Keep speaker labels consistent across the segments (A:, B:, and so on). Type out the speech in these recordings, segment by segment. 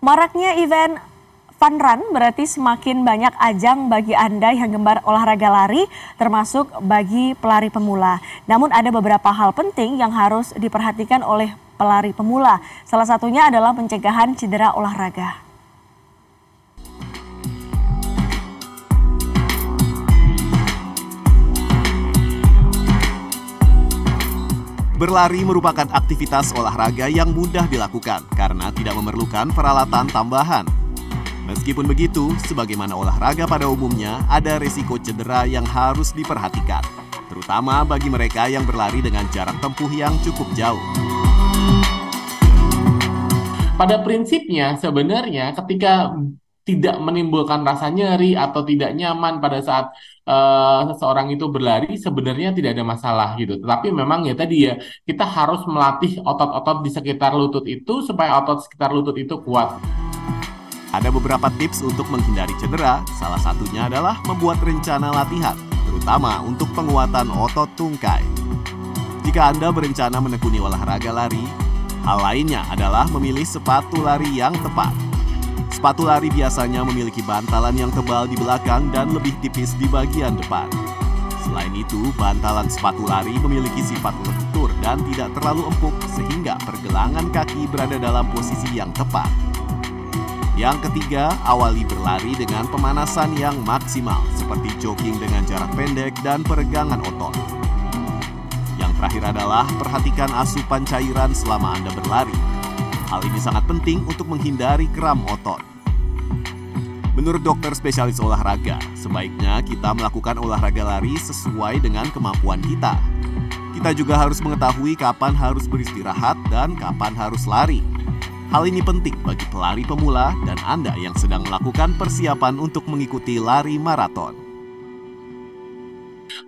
A: Maraknya event fun run berarti semakin banyak ajang bagi Anda yang gemar olahraga lari, termasuk bagi pelari pemula. Namun ada beberapa hal penting yang harus diperhatikan oleh pelari pemula. Salah satunya adalah pencegahan cedera olahraga.
B: Berlari merupakan aktivitas olahraga yang mudah dilakukan karena tidak memerlukan peralatan tambahan. Meskipun begitu, sebagaimana olahraga pada umumnya, ada resiko cedera yang harus diperhatikan, terutama bagi mereka yang berlari dengan jarak tempuh yang cukup jauh.
C: Pada prinsipnya, sebenarnya ketika tidak menimbulkan rasa nyeri atau tidak nyaman pada saat uh, seseorang itu berlari sebenarnya tidak ada masalah gitu. Tetapi memang ya tadi ya kita harus melatih otot-otot di sekitar lutut itu supaya otot sekitar lutut itu kuat.
B: Ada beberapa tips untuk menghindari cedera, salah satunya adalah membuat rencana latihan, terutama untuk penguatan otot tungkai. Jika Anda berencana menekuni olahraga lari, hal lainnya adalah memilih sepatu lari yang tepat. Sepatu lari biasanya memiliki bantalan yang tebal di belakang dan lebih tipis di bagian depan. Selain itu, bantalan sepatu lari memiliki sifat lentur dan tidak terlalu empuk sehingga pergelangan kaki berada dalam posisi yang tepat. Yang ketiga, awali berlari dengan pemanasan yang maksimal, seperti jogging dengan jarak pendek dan peregangan otot. Yang terakhir adalah perhatikan asupan cairan selama Anda berlari. Hal ini sangat penting untuk menghindari kram otot. Menurut dokter spesialis olahraga, sebaiknya kita melakukan olahraga lari sesuai dengan kemampuan kita. Kita juga harus mengetahui kapan harus beristirahat dan kapan harus lari. Hal ini penting bagi pelari pemula dan Anda yang sedang melakukan persiapan untuk mengikuti lari maraton.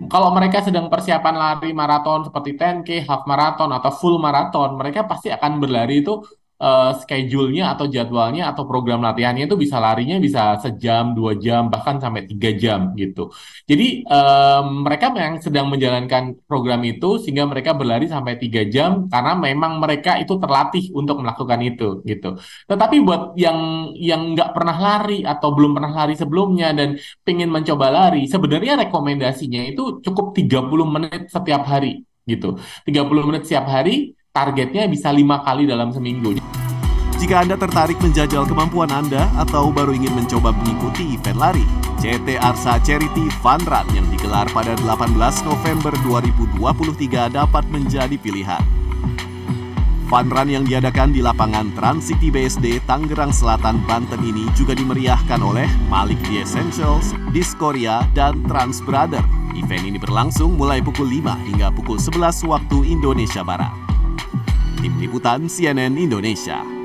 C: Kalau mereka sedang persiapan lari maraton seperti 10K, half marathon, atau full maraton, mereka pasti akan berlari itu uh, schedule-nya atau jadwalnya atau program latihannya itu bisa larinya bisa sejam, dua jam, bahkan sampai tiga jam gitu. Jadi um, mereka yang sedang menjalankan program itu sehingga mereka berlari sampai tiga jam karena memang mereka itu terlatih untuk melakukan itu gitu. Tetapi buat yang yang nggak pernah lari atau belum pernah lari sebelumnya dan pengen mencoba lari, sebenarnya rekomendasinya itu cukup 30 menit setiap hari gitu. 30 menit setiap hari targetnya bisa lima kali dalam seminggu.
B: Jika Anda tertarik menjajal kemampuan Anda atau baru ingin mencoba mengikuti event lari, CT Arsa Charity Fun Run yang digelar pada 18 November 2023 dapat menjadi pilihan. Fun Run yang diadakan di lapangan Trans City BSD Tangerang Selatan, Banten ini juga dimeriahkan oleh Malik The Essentials, Diskoria, dan Trans Brother. Event ini berlangsung mulai pukul 5 hingga pukul 11 waktu Indonesia Barat. Tim Liputan CNN Indonesia.